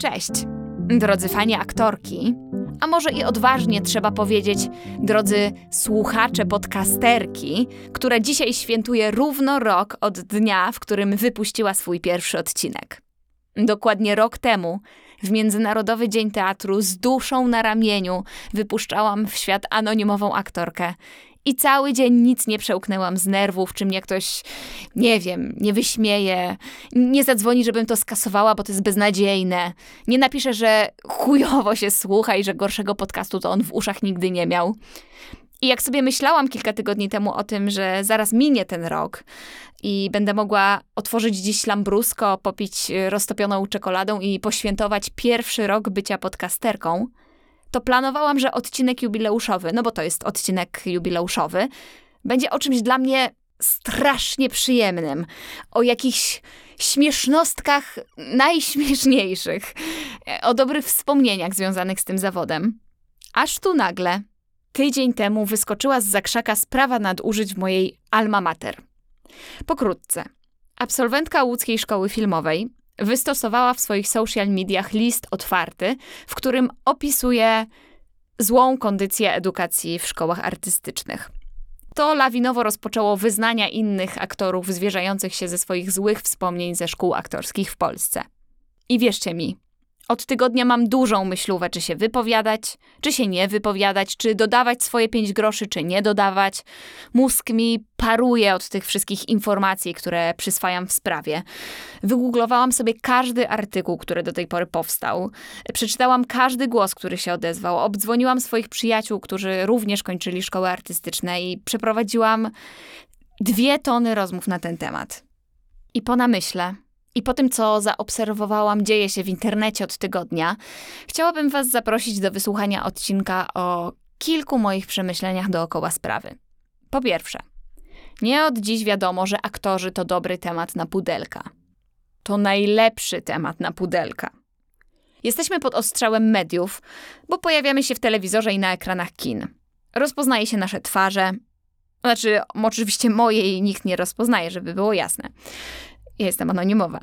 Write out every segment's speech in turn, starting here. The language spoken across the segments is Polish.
Cześć, drodzy fani aktorki, a może i odważnie trzeba powiedzieć, drodzy słuchacze podcasterki, która dzisiaj świętuje równo rok od dnia, w którym wypuściła swój pierwszy odcinek. Dokładnie rok temu, w Międzynarodowy Dzień Teatru, z duszą na ramieniu wypuszczałam w świat anonimową aktorkę. I cały dzień nic nie przełknęłam z nerwów, czy mnie ktoś, nie wiem, nie wyśmieje, nie zadzwoni, żebym to skasowała, bo to jest beznadziejne. Nie napisze, że chujowo się słucha i że gorszego podcastu to on w uszach nigdy nie miał. I jak sobie myślałam kilka tygodni temu o tym, że zaraz minie ten rok i będę mogła otworzyć dziś lambrusko, popić roztopioną czekoladą i poświętować pierwszy rok bycia podcasterką, to planowałam, że odcinek jubileuszowy, no bo to jest odcinek jubileuszowy, będzie o czymś dla mnie strasznie przyjemnym, o jakichś śmiesznostkach najśmieszniejszych, o dobrych wspomnieniach związanych z tym zawodem. Aż tu nagle, tydzień temu, wyskoczyła z zakrzaka sprawa nadużyć w mojej alma mater. Pokrótce. Absolwentka łódzkiej szkoły filmowej wystosowała w swoich social mediach list otwarty, w którym opisuje złą kondycję edukacji w szkołach artystycznych. To lawinowo rozpoczęło wyznania innych aktorów zwierzających się ze swoich złych wspomnień ze szkół aktorskich w Polsce. I wierzcie mi, od tygodnia mam dużą myślówę, czy się wypowiadać, czy się nie wypowiadać, czy dodawać swoje pięć groszy, czy nie dodawać. Mózg mi paruje od tych wszystkich informacji, które przyswajam w sprawie. Wygooglowałam sobie każdy artykuł, który do tej pory powstał. Przeczytałam każdy głos, który się odezwał. Obdzwoniłam swoich przyjaciół, którzy również kończyli szkoły artystyczne i przeprowadziłam dwie tony rozmów na ten temat. I po namyśle i po tym, co zaobserwowałam, dzieje się w internecie od tygodnia, chciałabym Was zaprosić do wysłuchania odcinka o kilku moich przemyśleniach dookoła sprawy. Po pierwsze, nie od dziś wiadomo, że aktorzy to dobry temat na pudelka. To najlepszy temat na pudelka. Jesteśmy pod ostrzałem mediów, bo pojawiamy się w telewizorze i na ekranach kin. Rozpoznaje się nasze twarze. Znaczy, oczywiście mojej nikt nie rozpoznaje, żeby było jasne. Ja jestem anonimowa.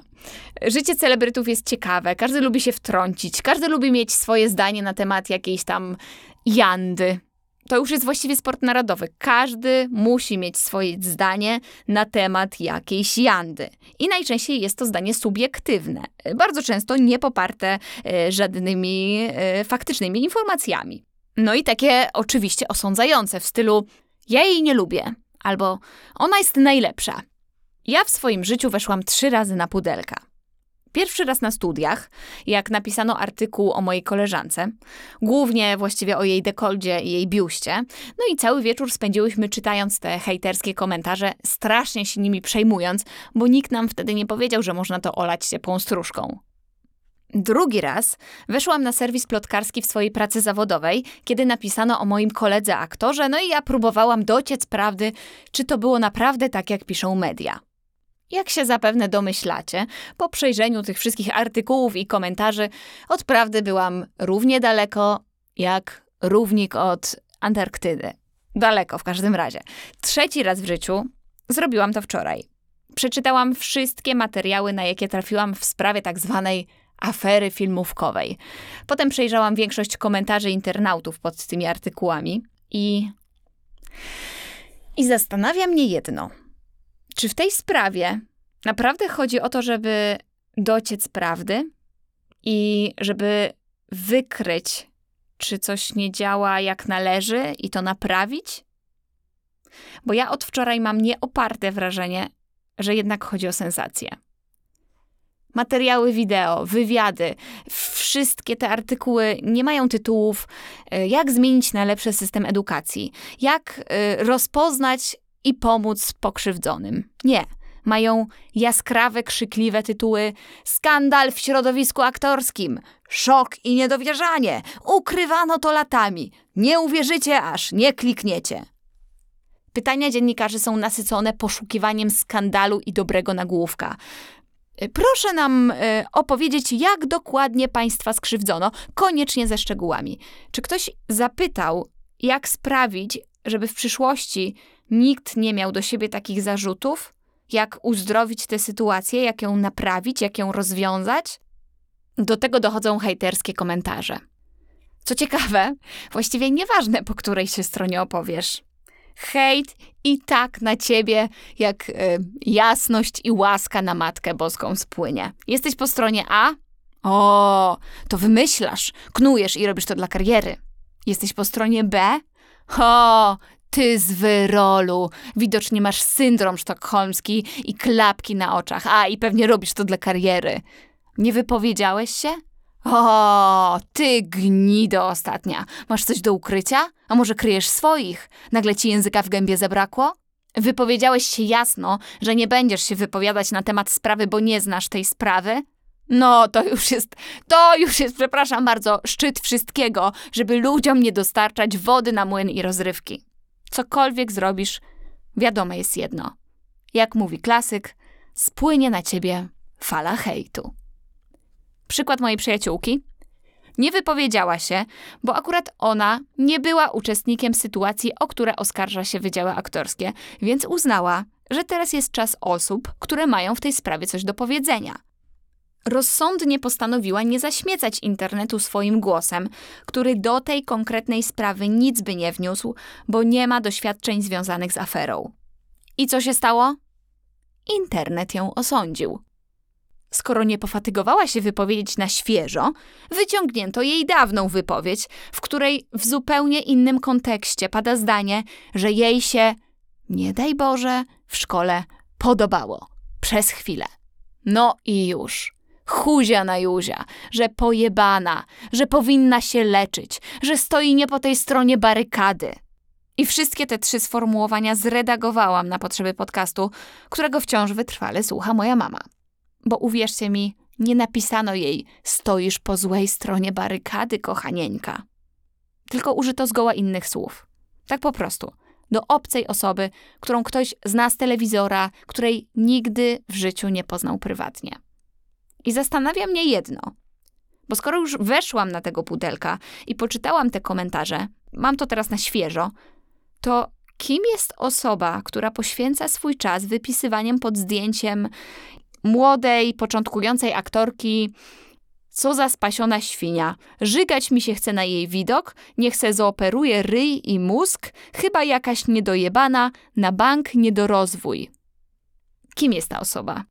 Życie celebrytów jest ciekawe, każdy lubi się wtrącić, każdy lubi mieć swoje zdanie na temat jakiejś tam jandy. To już jest właściwie sport narodowy. Każdy musi mieć swoje zdanie na temat jakiejś jandy. I najczęściej jest to zdanie subiektywne, bardzo często nie poparte e, żadnymi e, faktycznymi informacjami. No i takie oczywiście osądzające w stylu ja jej nie lubię albo ona jest najlepsza. Ja w swoim życiu weszłam trzy razy na pudelka. Pierwszy raz na studiach, jak napisano artykuł o mojej koleżance, głównie właściwie o jej dekoldzie i jej biuście. No i cały wieczór spędziłyśmy czytając te hejterskie komentarze, strasznie się nimi przejmując, bo nikt nam wtedy nie powiedział, że można to olać ciepłą stróżką. Drugi raz weszłam na serwis plotkarski w swojej pracy zawodowej, kiedy napisano o moim koledze aktorze, no i ja próbowałam dociec prawdy, czy to było naprawdę tak, jak piszą media. Jak się zapewne domyślacie, po przejrzeniu tych wszystkich artykułów i komentarzy, od prawdy byłam równie daleko jak równik od Antarktydy. Daleko w każdym razie. Trzeci raz w życiu zrobiłam to wczoraj. Przeczytałam wszystkie materiały, na jakie trafiłam w sprawie tak zwanej afery filmówkowej. Potem przejrzałam większość komentarzy internautów pod tymi artykułami i. I zastanawia mnie jedno. Czy w tej sprawie naprawdę chodzi o to, żeby dociec prawdy i żeby wykryć, czy coś nie działa jak należy i to naprawić? Bo ja od wczoraj mam nieoparte wrażenie, że jednak chodzi o sensację. Materiały wideo, wywiady, wszystkie te artykuły nie mają tytułów, e, jak zmienić na lepszy system edukacji, jak e, rozpoznać i pomóc pokrzywdzonym. Nie. Mają jaskrawe, krzykliwe tytuły: Skandal w środowisku aktorskim, szok i niedowierzanie, ukrywano to latami, nie uwierzycie aż nie klikniecie. Pytania dziennikarzy są nasycone poszukiwaniem skandalu i dobrego nagłówka. Proszę nam y, opowiedzieć, jak dokładnie państwa skrzywdzono, koniecznie ze szczegółami. Czy ktoś zapytał, jak sprawić, żeby w przyszłości nikt nie miał do siebie takich zarzutów, jak uzdrowić tę sytuację, jak ją naprawić, jak ją rozwiązać? Do tego dochodzą hejterskie komentarze. Co ciekawe, właściwie nieważne, po której się stronie opowiesz. Hejt i tak na ciebie, jak y, jasność i łaska na Matkę Boską spłynie. Jesteś po stronie A? O, to wymyślasz, knujesz i robisz to dla kariery. Jesteś po stronie B? O, ty z wyrolu. Widocznie masz syndrom sztokholmski i klapki na oczach. A, i pewnie robisz to dla kariery. Nie wypowiedziałeś się? O, ty gnido ostatnia. Masz coś do ukrycia? A może kryjesz swoich? Nagle ci języka w gębie zabrakło? Wypowiedziałeś się jasno, że nie będziesz się wypowiadać na temat sprawy, bo nie znasz tej sprawy? No, to już jest, to już jest, przepraszam bardzo, szczyt wszystkiego, żeby ludziom nie dostarczać wody na młyn i rozrywki. Cokolwiek zrobisz, wiadome jest jedno. Jak mówi klasyk, spłynie na ciebie fala hejtu. Przykład mojej przyjaciółki. Nie wypowiedziała się, bo akurat ona nie była uczestnikiem sytuacji, o które oskarża się wydziały aktorskie, więc uznała, że teraz jest czas osób, które mają w tej sprawie coś do powiedzenia. Rozsądnie postanowiła nie zaśmiecać internetu swoim głosem, który do tej konkretnej sprawy nic by nie wniósł, bo nie ma doświadczeń związanych z aferą. I co się stało? Internet ją osądził. Skoro nie pofatygowała się wypowiedzieć na świeżo, wyciągnięto jej dawną wypowiedź, w której w zupełnie innym kontekście pada zdanie, że jej się, nie daj Boże, w szkole podobało. Przez chwilę. No i już. Chuzia na Juzia, że pojebana, że powinna się leczyć, że stoi nie po tej stronie barykady. I wszystkie te trzy sformułowania zredagowałam na potrzeby podcastu, którego wciąż wytrwale słucha moja mama bo uwierzcie mi, nie napisano jej stoisz po złej stronie barykady, kochanieńka. Tylko użyto zgoła innych słów. Tak po prostu. Do obcej osoby, którą ktoś zna z telewizora, której nigdy w życiu nie poznał prywatnie. I zastanawia mnie jedno. Bo skoro już weszłam na tego pudelka i poczytałam te komentarze, mam to teraz na świeżo, to kim jest osoba, która poświęca swój czas wypisywaniem pod zdjęciem młodej, początkującej aktorki. Co za spasiona świnia. Żygać mi się chce na jej widok, niech se zooperuje ryj i mózg, chyba jakaś niedojebana, na bank niedorozwój. Kim jest ta osoba?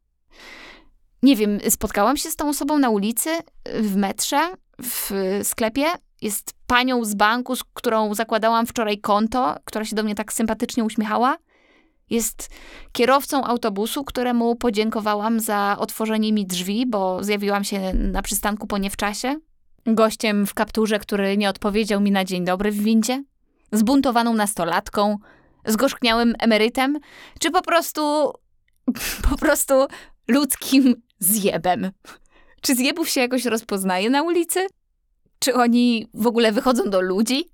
Nie wiem, spotkałam się z tą osobą na ulicy, w metrze, w sklepie. Jest panią z banku, z którą zakładałam wczoraj konto, która się do mnie tak sympatycznie uśmiechała. Jest kierowcą autobusu, któremu podziękowałam za otworzenie mi drzwi, bo zjawiłam się na przystanku po nie w czasie. Gościem w kapturze, który nie odpowiedział mi na dzień dobry w windzie. Zbuntowaną nastolatką, zgorzkniałym emerytem, czy po prostu, po prostu ludzkim zjebem. Czy zjebów się jakoś rozpoznaje na ulicy? Czy oni w ogóle wychodzą do ludzi?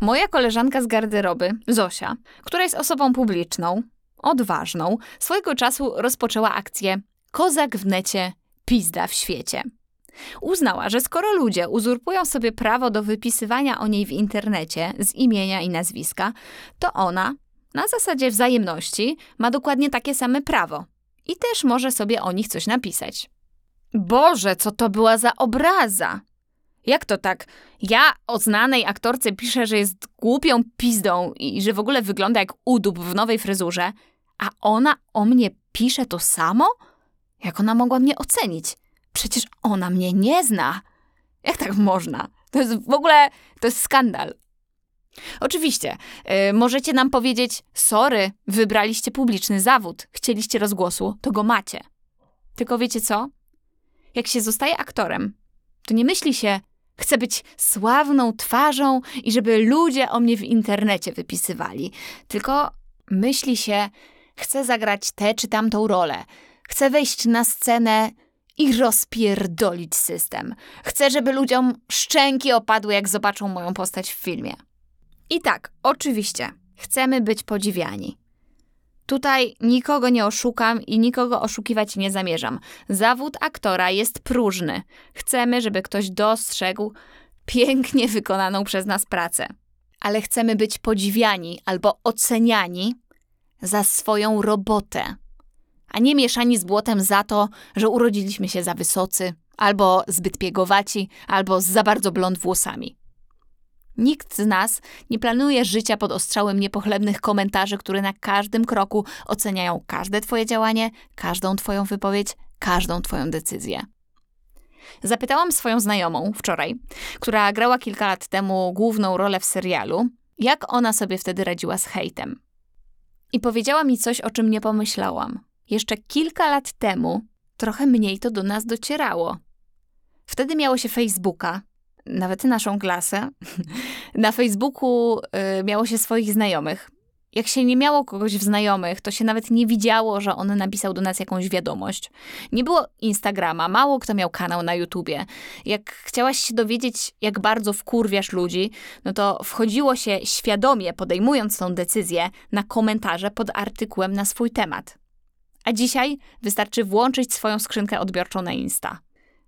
Moja koleżanka z garderoby, Zosia, która jest osobą publiczną, odważną, swojego czasu rozpoczęła akcję Kozak w necie, pizda w świecie. Uznała, że skoro ludzie uzurpują sobie prawo do wypisywania o niej w internecie z imienia i nazwiska, to ona, na zasadzie wzajemności, ma dokładnie takie same prawo i też może sobie o nich coś napisać. Boże, co to była za obraza! Jak to tak? Ja o znanej aktorce piszę, że jest głupią pizdą i że w ogóle wygląda jak udup w nowej fryzurze, a ona o mnie pisze to samo? Jak ona mogła mnie ocenić? Przecież ona mnie nie zna. Jak tak można? To jest w ogóle, to jest skandal. Oczywiście, yy, możecie nam powiedzieć, sorry, wybraliście publiczny zawód, chcieliście rozgłosu, to go macie. Tylko wiecie co? Jak się zostaje aktorem, to nie myśli się, Chcę być sławną twarzą i żeby ludzie o mnie w internecie wypisywali. Tylko myśli się, chcę zagrać tę czy tamtą rolę. Chcę wejść na scenę i rozpierdolić system. Chcę, żeby ludziom szczęki opadły, jak zobaczą moją postać w filmie. I tak, oczywiście, chcemy być podziwiani. Tutaj nikogo nie oszukam i nikogo oszukiwać nie zamierzam. Zawód aktora jest próżny. Chcemy, żeby ktoś dostrzegł pięknie wykonaną przez nas pracę. Ale chcemy być podziwiani albo oceniani za swoją robotę, a nie mieszani z błotem za to, że urodziliśmy się za wysocy, albo zbyt piegowaci, albo za bardzo blond włosami. Nikt z nas nie planuje życia pod ostrzałem niepochlebnych komentarzy, które na każdym kroku oceniają każde Twoje działanie, każdą Twoją wypowiedź, każdą Twoją decyzję. Zapytałam swoją znajomą wczoraj, która grała kilka lat temu główną rolę w serialu, jak ona sobie wtedy radziła z hejtem. I powiedziała mi coś, o czym nie pomyślałam. Jeszcze kilka lat temu trochę mniej to do nas docierało. Wtedy miało się Facebooka, nawet naszą klasę. Na Facebooku y, miało się swoich znajomych. Jak się nie miało kogoś w znajomych, to się nawet nie widziało, że on napisał do nas jakąś wiadomość. Nie było Instagrama, mało kto miał kanał na YouTubie. Jak chciałaś się dowiedzieć, jak bardzo wkurwiasz ludzi, no to wchodziło się świadomie, podejmując tą decyzję, na komentarze pod artykułem na swój temat. A dzisiaj wystarczy włączyć swoją skrzynkę odbiorczą na Insta.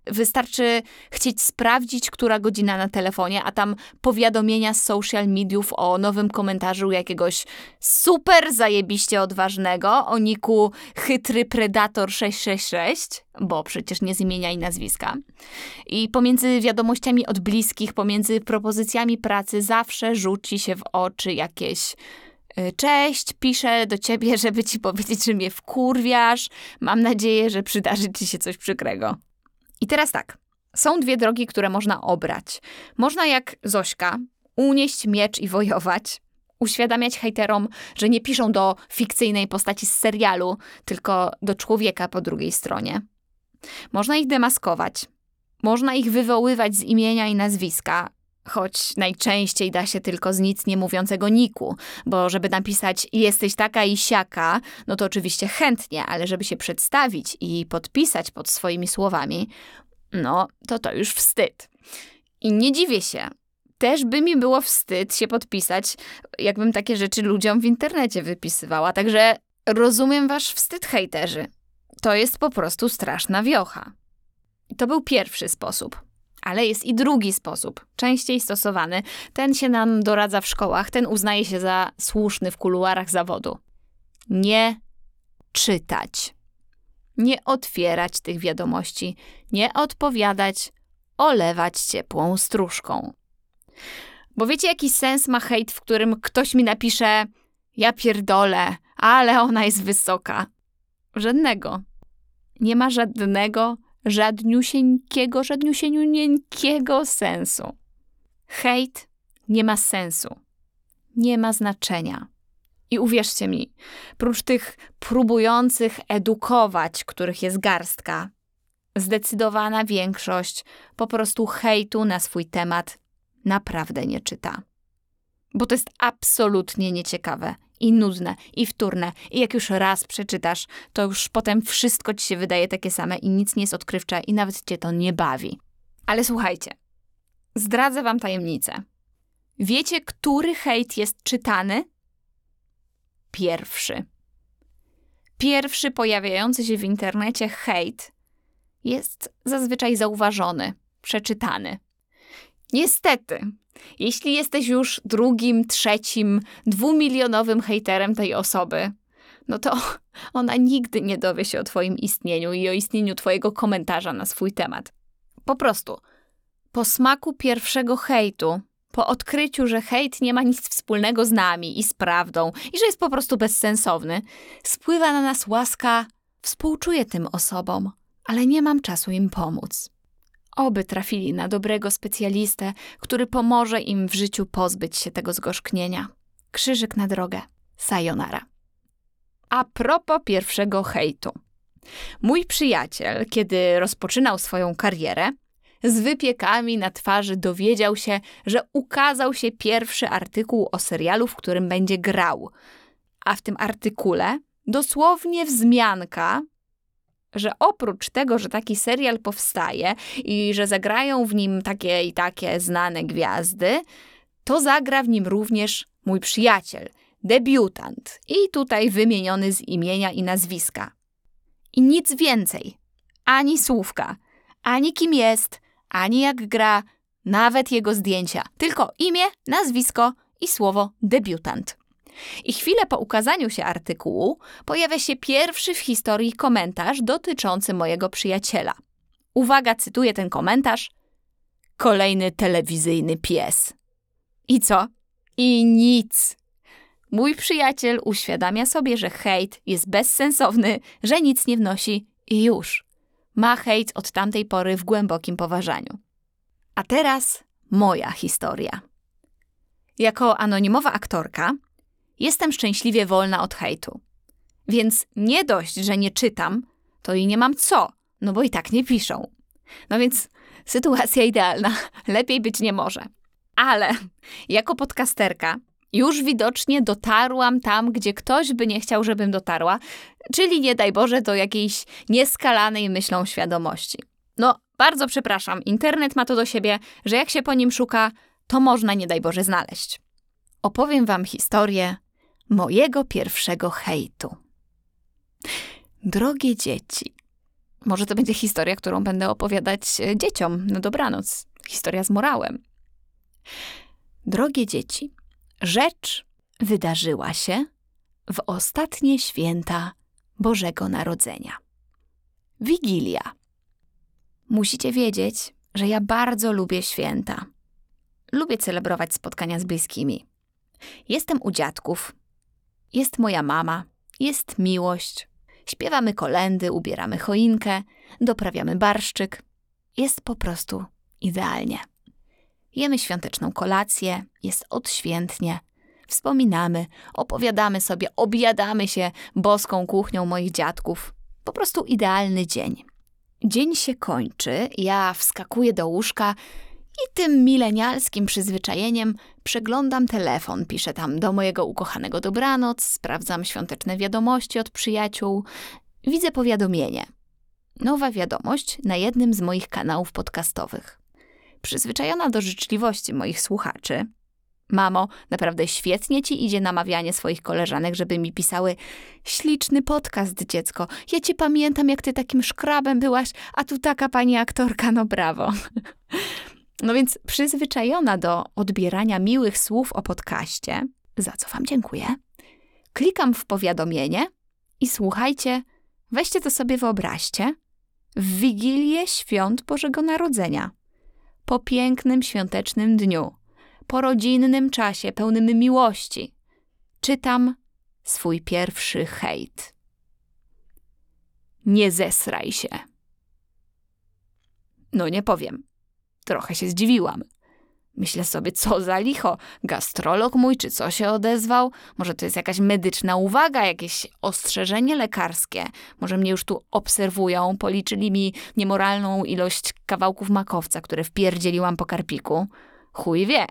Wystarczy chcieć sprawdzić, która godzina na telefonie, a tam powiadomienia z social mediów o nowym komentarzu jakiegoś super zajebiście odważnego o niku chytry predator 666, bo przecież nie z imienia i nazwiska. I pomiędzy wiadomościami od bliskich, pomiędzy propozycjami pracy zawsze rzuci się w oczy jakieś y, Cześć, piszę do ciebie, żeby ci powiedzieć, że mnie wkurwiasz. Mam nadzieję, że przydarzy ci się coś przykrego. I teraz tak. Są dwie drogi, które można obrać. Można jak Zośka unieść miecz i wojować, uświadamiać hejterom, że nie piszą do fikcyjnej postaci z serialu, tylko do człowieka po drugiej stronie. Można ich demaskować. Można ich wywoływać z imienia i nazwiska, choć najczęściej da się tylko z nic nie mówiącego niku, bo żeby napisać jesteś taka i siaka, no to oczywiście chętnie, ale żeby się przedstawić i podpisać pod swoimi słowami, no to to już wstyd. I nie dziwię się. Też by mi było wstyd się podpisać, jakbym takie rzeczy ludziom w internecie wypisywała. Także rozumiem wasz wstyd, hejterzy. To jest po prostu straszna wiocha. To był pierwszy sposób. Ale jest i drugi sposób, częściej stosowany. Ten się nam doradza w szkołach, ten uznaje się za słuszny w kuluarach zawodu. Nie czytać. Nie otwierać tych wiadomości, nie odpowiadać, olewać ciepłą stróżką. Bo wiecie, jaki sens ma hejt, w którym ktoś mi napisze: Ja pierdolę, ale ona jest wysoka? Żadnego. Nie ma żadnego żadniusieńkiego, żadniusieńkiego sensu. Hejt nie ma sensu. Nie ma znaczenia. I uwierzcie mi, prócz tych próbujących edukować, których jest garstka, zdecydowana większość po prostu hejtu na swój temat naprawdę nie czyta. Bo to jest absolutnie nieciekawe i nudne, i wtórne. I jak już raz przeczytasz, to już potem wszystko ci się wydaje takie same i nic nie jest odkrywcze i nawet cię to nie bawi. Ale słuchajcie, zdradzę wam tajemnicę. Wiecie, który hejt jest czytany? Pierwszy. Pierwszy pojawiający się w internecie hejt jest zazwyczaj zauważony, przeczytany. Niestety, jeśli jesteś już drugim, trzecim, dwumilionowym hejterem tej osoby, no to ona nigdy nie dowie się o Twoim istnieniu i o istnieniu Twojego komentarza na swój temat. Po prostu, po smaku pierwszego hejtu, po odkryciu, że hejt nie ma nic wspólnego z nami i z prawdą i że jest po prostu bezsensowny, spływa na nas łaska, współczuję tym osobom, ale nie mam czasu im pomóc. Oby trafili na dobrego specjalistę, który pomoże im w życiu pozbyć się tego zgorzknienia. Krzyżyk na drogę. Sayonara. A propos pierwszego hejtu. Mój przyjaciel, kiedy rozpoczynał swoją karierę, z wypiekami na twarzy dowiedział się, że ukazał się pierwszy artykuł o serialu, w którym będzie grał. A w tym artykule dosłownie wzmianka że oprócz tego, że taki serial powstaje i że zagrają w nim takie i takie znane gwiazdy, to zagra w nim również mój przyjaciel, debiutant i tutaj wymieniony z imienia i nazwiska. I nic więcej, ani słówka, ani kim jest, ani jak gra, nawet jego zdjęcia, tylko imię, nazwisko i słowo debiutant. I chwilę po ukazaniu się artykułu pojawia się pierwszy w historii komentarz dotyczący mojego przyjaciela. Uwaga, cytuję ten komentarz. Kolejny telewizyjny pies. I co? I nic. Mój przyjaciel uświadamia sobie, że hejt jest bezsensowny, że nic nie wnosi i już. Ma hejt od tamtej pory w głębokim poważaniu. A teraz moja historia. Jako anonimowa aktorka jestem szczęśliwie wolna od hejtu. Więc nie dość, że nie czytam, to i nie mam co, no bo i tak nie piszą. No więc sytuacja idealna, lepiej być nie może. Ale jako podcasterka już widocznie dotarłam tam, gdzie ktoś by nie chciał, żebym dotarła, czyli nie daj Boże do jakiejś nieskalanej myślą świadomości. No, bardzo przepraszam, internet ma to do siebie, że jak się po nim szuka, to można nie daj Boże znaleźć. Opowiem wam historię mojego pierwszego hejtu. Drogie dzieci, może to będzie historia, którą będę opowiadać e, dzieciom na dobranoc. Historia z morałem. Drogie dzieci, rzecz wydarzyła się w ostatnie święta Bożego Narodzenia. Wigilia. Musicie wiedzieć, że ja bardzo lubię święta. Lubię celebrować spotkania z bliskimi. Jestem u dziadków, jest moja mama, jest miłość. Śpiewamy kolendy, ubieramy choinkę, doprawiamy barszczyk. Jest po prostu idealnie. Jemy świąteczną kolację, jest odświętnie. Wspominamy, opowiadamy sobie, objadamy się boską kuchnią moich dziadków. Po prostu idealny dzień. Dzień się kończy, ja wskakuję do łóżka i tym milenialskim przyzwyczajeniem przeglądam telefon, piszę tam do mojego ukochanego dobranoc, sprawdzam świąteczne wiadomości od przyjaciół, widzę powiadomienie. Nowa wiadomość na jednym z moich kanałów podcastowych. Przyzwyczajona do życzliwości moich słuchaczy, Mamo, naprawdę świetnie ci idzie namawianie swoich koleżanek, żeby mi pisały śliczny podcast, dziecko. Ja cię pamiętam, jak ty takim szkrabem byłaś, a tu taka pani aktorka, no brawo. No więc przyzwyczajona do odbierania miłych słów o podcaście, za co Wam dziękuję, klikam w powiadomienie i słuchajcie, weźcie to sobie wyobraźcie, w Wigilię Świąt Bożego Narodzenia, po pięknym świątecznym dniu, po rodzinnym czasie pełnym miłości, czytam swój pierwszy hejt. Nie zesraj się. No nie powiem. Trochę się zdziwiłam. Myślę sobie, co za licho, gastrolog mój, czy co się odezwał? Może to jest jakaś medyczna uwaga, jakieś ostrzeżenie lekarskie? Może mnie już tu obserwują, policzyli mi niemoralną ilość kawałków makowca, które wpierdzieliłam po karpiku? Chuj wie.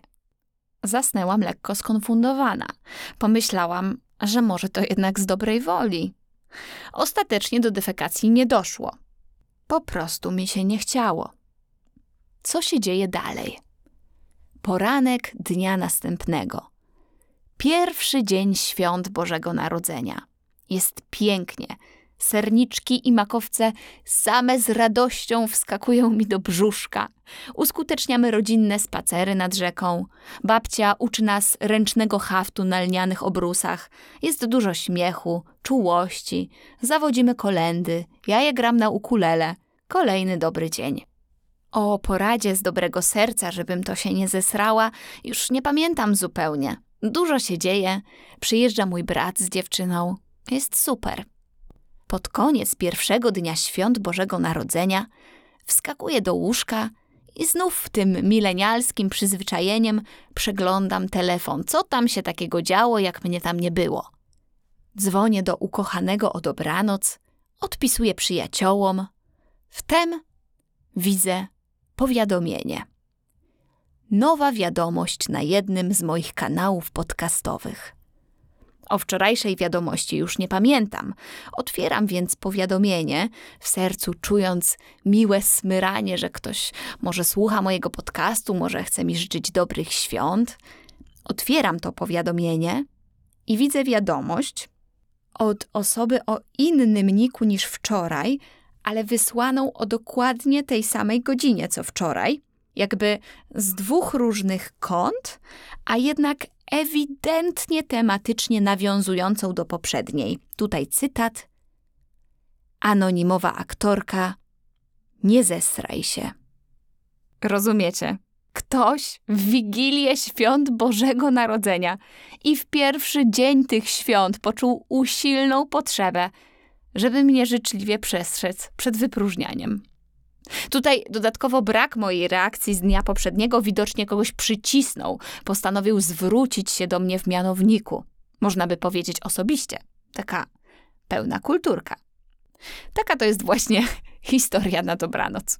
Zasnęłam lekko skonfundowana. Pomyślałam, że może to jednak z dobrej woli. Ostatecznie do defekacji nie doszło. Po prostu mi się nie chciało co się dzieje dalej. Poranek dnia następnego. Pierwszy dzień świąt Bożego Narodzenia. Jest pięknie. Serniczki i makowce same z radością wskakują mi do brzuszka. Uskuteczniamy rodzinne spacery nad rzeką. Babcia uczy nas ręcznego haftu na lnianych obrusach. Jest dużo śmiechu, czułości. Zawodzimy kolendy. Ja je gram na ukulele. Kolejny dobry dzień. O poradzie z dobrego serca, żebym to się nie zesrała, już nie pamiętam zupełnie. Dużo się dzieje. Przyjeżdża mój brat z dziewczyną. Jest super. Pod koniec pierwszego dnia świąt Bożego Narodzenia wskakuję do łóżka i znów tym milenialskim przyzwyczajeniem przeglądam telefon. Co tam się takiego działo, jak mnie tam nie było? Dzwonię do ukochanego o dobranoc, odpisuję przyjaciołom. Wtem widzę powiadomienie. Nowa wiadomość na jednym z moich kanałów podcastowych. O wczorajszej wiadomości już nie pamiętam. Otwieram więc powiadomienie, w sercu czując miłe smyranie, że ktoś może słucha mojego podcastu, może chce mi życzyć dobrych świąt. Otwieram to powiadomienie i widzę wiadomość od osoby o innym niku niż wczoraj, ale wysłaną o dokładnie tej samej godzinie co wczoraj, jakby z dwóch różnych kont, a jednak ewidentnie tematycznie nawiązującą do poprzedniej. Tutaj cytat. Anonimowa aktorka, nie zesraj się. Rozumiecie? Ktoś w Wigilię Świąt Bożego Narodzenia i w pierwszy dzień tych świąt poczuł usilną potrzebę, żeby mnie życzliwie przestrzec przed wypróżnianiem. Tutaj dodatkowo brak mojej reakcji z dnia poprzedniego widocznie kogoś przycisnął, postanowił zwrócić się do mnie w mianowniku. Można by powiedzieć osobiście. Taka pełna kulturka. Taka to jest właśnie historia na dobranoc.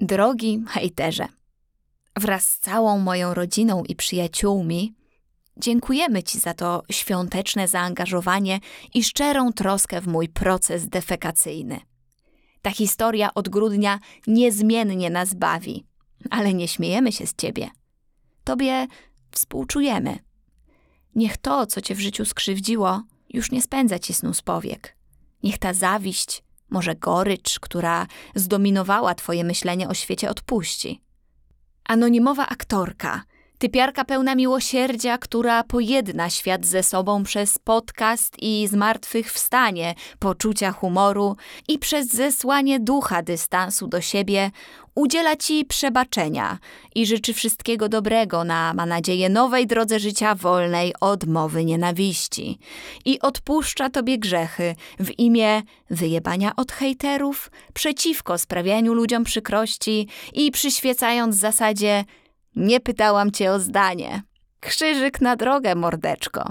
Drogi hejterze, wraz z całą moją rodziną i przyjaciółmi dziękujemy Ci za to świąteczne zaangażowanie i szczerą troskę w mój proces defekacyjny. Ta historia od grudnia niezmiennie nas bawi, ale nie śmiejemy się z Ciebie. Tobie współczujemy. Niech to, co Cię w życiu skrzywdziło, już nie spędza Ci snu z powiek. Niech ta zawiść, może gorycz, która zdominowała Twoje myślenie o świecie, odpuści. Anonimowa aktorka, typiarka pełna miłosierdzia, która pojedna świat ze sobą przez podcast i zmartwychwstanie, poczucia humoru i przez zesłanie ducha dystansu do siebie, udziela Ci przebaczenia i życzy wszystkiego dobrego na, ma nadzieję, nowej drodze życia wolnej od mowy nienawiści. I odpuszcza Tobie grzechy w imię wyjebania od hejterów, przeciwko sprawianiu ludziom przykrości i przyświecając zasadzie nie pytałam Cię o zdanie. Krzyżyk na drogę, mordeczko.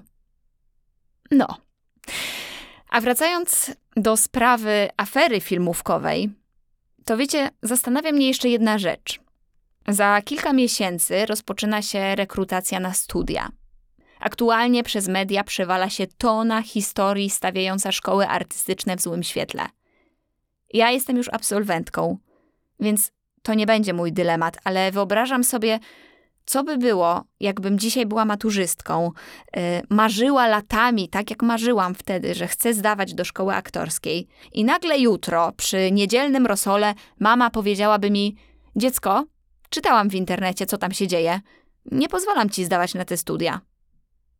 No. A wracając do sprawy afery filmówkowej, to wiecie, zastanawia mnie jeszcze jedna rzecz. Za kilka miesięcy rozpoczyna się rekrutacja na studia. Aktualnie przez media przewala się tona historii stawiająca szkoły artystyczne w złym świetle. Ja jestem już absolwentką, więc to nie będzie mój dylemat, ale wyobrażam sobie, co by było, jakbym dzisiaj była maturzystką, yy, marzyła latami, tak jak marzyłam wtedy, że chcę zdawać do szkoły aktorskiej, i nagle jutro, przy niedzielnym rosole, mama powiedziałaby mi: Dziecko, czytałam w internecie, co tam się dzieje. Nie pozwalam ci zdawać na te studia.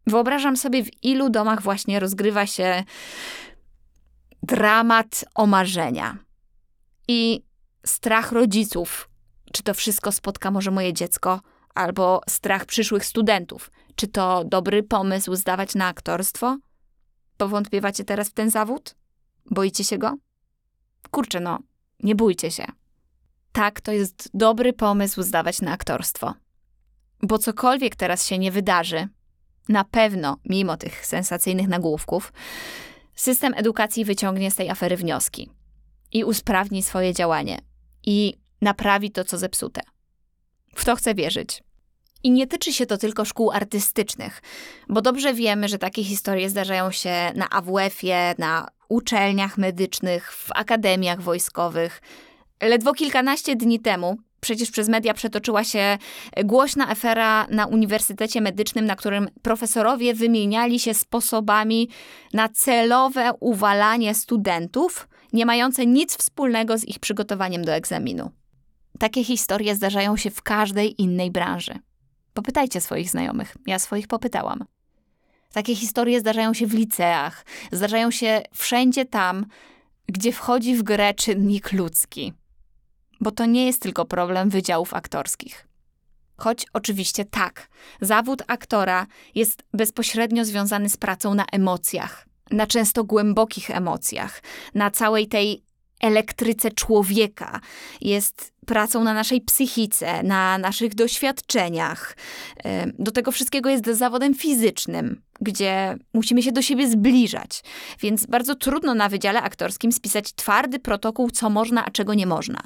Wyobrażam sobie, w ilu domach właśnie rozgrywa się dramat o marzenia. I strach rodziców, czy to wszystko spotka może moje dziecko, albo strach przyszłych studentów. Czy to dobry pomysł zdawać na aktorstwo? Powątpiewacie teraz w ten zawód? Boicie się go? Kurczę, no, nie bójcie się. Tak, to jest dobry pomysł zdawać na aktorstwo. Bo cokolwiek teraz się nie wydarzy, na pewno, mimo tych sensacyjnych nagłówków, system edukacji wyciągnie z tej afery wnioski i usprawni swoje działanie i naprawi to, co zepsute. W to chcę wierzyć. I nie tyczy się to tylko szkół artystycznych, bo dobrze wiemy, że takie historie zdarzają się na AWF-ie, na uczelniach medycznych, w akademiach wojskowych. Ledwo kilkanaście dni temu przecież przez media przetoczyła się głośna afera na Uniwersytecie Medycznym, na którym profesorowie wymieniali się sposobami na celowe uwalanie studentów, nie mające nic wspólnego z ich przygotowaniem do egzaminu. Takie historie zdarzają się w każdej innej branży. Popytajcie swoich znajomych. Ja swoich popytałam. Takie historie zdarzają się w liceach, zdarzają się wszędzie tam, gdzie wchodzi w grę czynnik ludzki. Bo to nie jest tylko problem wydziałów aktorskich. Choć oczywiście tak, zawód aktora jest bezpośrednio związany z pracą na emocjach, na często głębokich emocjach, na całej tej elektryce człowieka, jest pracą na naszej psychice, na naszych doświadczeniach. Do tego wszystkiego jest zawodem fizycznym, gdzie musimy się do siebie zbliżać. Więc bardzo trudno na wydziale aktorskim spisać twardy protokół, co można, a czego nie można.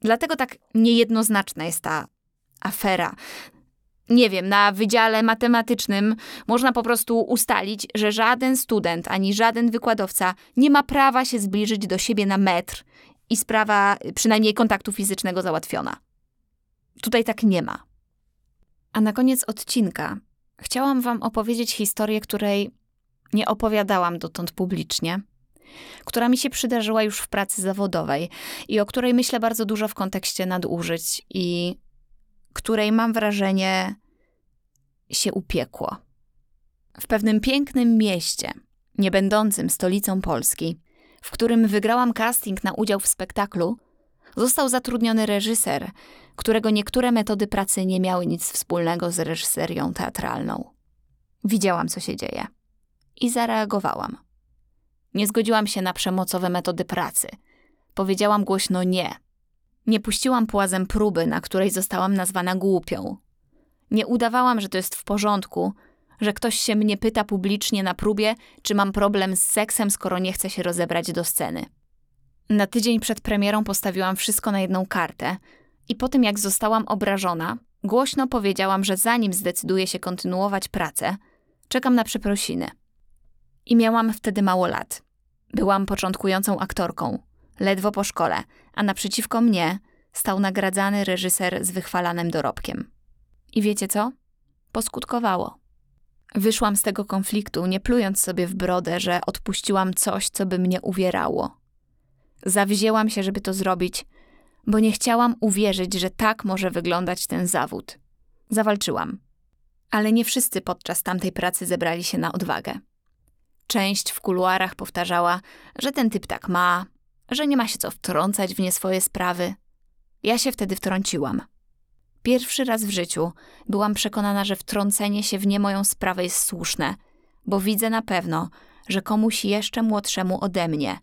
Dlatego tak niejednoznaczna jest ta afera nie wiem, na wydziale matematycznym można po prostu ustalić, że żaden student ani żaden wykładowca nie ma prawa się zbliżyć do siebie na metr i sprawa przynajmniej kontaktu fizycznego załatwiona. Tutaj tak nie ma. A na koniec odcinka chciałam Wam opowiedzieć historię, której nie opowiadałam dotąd publicznie, która mi się przydarzyła już w pracy zawodowej i o której myślę bardzo dużo w kontekście nadużyć i której mam wrażenie się upiekło. W pewnym pięknym mieście, nie będącym stolicą Polski, w którym wygrałam casting na udział w spektaklu, został zatrudniony reżyser, którego niektóre metody pracy nie miały nic wspólnego z reżyserią teatralną. Widziałam, co się dzieje i zareagowałam. Nie zgodziłam się na przemocowe metody pracy. Powiedziałam głośno nie. Nie puściłam płazem próby, na której zostałam nazwana głupią. Nie udawałam, że to jest w porządku, że ktoś się mnie pyta publicznie na próbie, czy mam problem z seksem, skoro nie chcę się rozebrać do sceny. Na tydzień przed premierą postawiłam wszystko na jedną kartę i po tym jak zostałam obrażona, głośno powiedziałam, że zanim zdecyduję się kontynuować pracę, czekam na przeprosiny. I miałam wtedy mało lat. Byłam początkującą aktorką, ledwo po szkole, a naprzeciwko mnie stał nagradzany reżyser z wychwalanym dorobkiem. I wiecie co? Poskutkowało. Wyszłam z tego konfliktu, nie plując sobie w brodę, że odpuściłam coś, co by mnie uwierało. Zawzięłam się, żeby to zrobić, bo nie chciałam uwierzyć, że tak może wyglądać ten zawód. Zawalczyłam. Ale nie wszyscy podczas tamtej pracy zebrali się na odwagę. Część w kuluarach powtarzała, że ten typ tak ma, że nie ma się co wtrącać w nie swoje sprawy. Ja się wtedy wtrąciłam. Pierwszy raz w życiu byłam przekonana, że wtrącenie się w nie moją sprawę jest słuszne, bo widzę na pewno, że komuś jeszcze młodszemu ode mnie,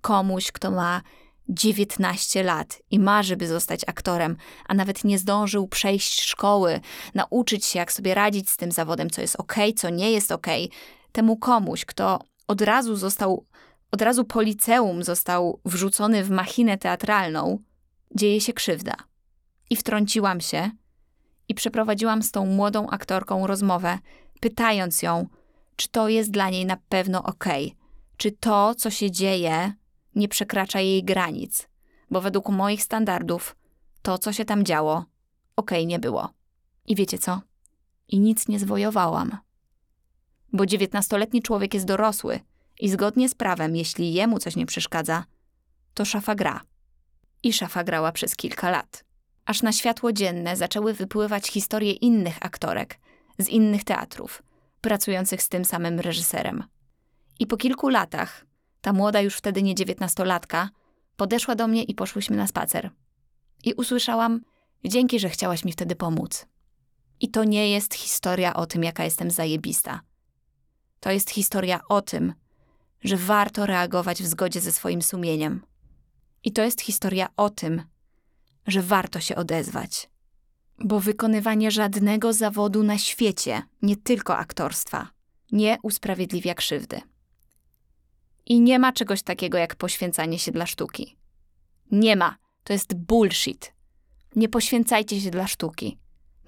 komuś, kto ma 19 lat i marzy, by zostać aktorem, a nawet nie zdążył przejść szkoły, nauczyć się, jak sobie radzić z tym zawodem, co jest ok, co nie jest ok, temu komuś, kto od razu został, od razu po liceum został wrzucony w machinę teatralną, dzieje się krzywda. I wtrąciłam się i przeprowadziłam z tą młodą aktorką rozmowę, pytając ją, czy to jest dla niej na pewno ok, czy to, co się dzieje, nie przekracza jej granic, bo według moich standardów to, co się tam działo, ok nie było. I wiecie co? I nic nie zwojowałam. Bo dziewiętnastoletni człowiek jest dorosły i zgodnie z prawem, jeśli jemu coś nie przeszkadza, to szafa gra. I szafa grała przez kilka lat. Aż na światło dzienne zaczęły wypływać historie innych aktorek z innych teatrów, pracujących z tym samym reżyserem. I po kilku latach ta młoda już wtedy nie dziewiętnastolatka, podeszła do mnie i poszłyśmy na spacer. I usłyszałam, dzięki, że chciałaś mi wtedy pomóc. I to nie jest historia o tym, jaka jestem zajebista. To jest historia o tym, że warto reagować w zgodzie ze swoim sumieniem. I to jest historia o tym, że warto się odezwać. Bo wykonywanie żadnego zawodu na świecie, nie tylko aktorstwa, nie usprawiedliwia krzywdy. I nie ma czegoś takiego jak poświęcanie się dla sztuki. Nie ma. To jest bullshit. Nie poświęcajcie się dla sztuki.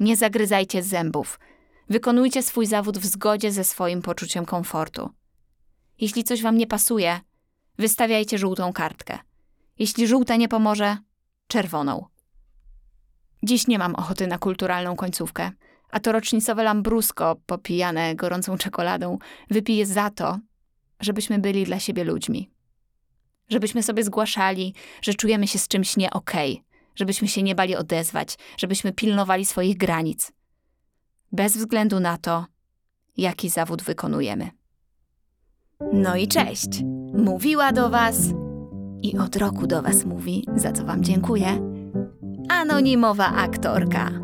Nie zagryzajcie zębów. Wykonujcie swój zawód w zgodzie ze swoim poczuciem komfortu. Jeśli coś wam nie pasuje, wystawiajcie żółtą kartkę. Jeśli żółta nie pomoże, czerwoną. Dziś nie mam ochoty na kulturalną końcówkę, a to rocznicowe lambrusko popijane gorącą czekoladą wypiję za to, żebyśmy byli dla siebie ludźmi. Żebyśmy sobie zgłaszali, że czujemy się z czymś nie okej, okay, żebyśmy się nie bali odezwać, żebyśmy pilnowali swoich granic. Bez względu na to, jaki zawód wykonujemy. No i cześć! Mówiła do Was i od roku do Was mówi, za co Wam dziękuję, anonimowa aktorka.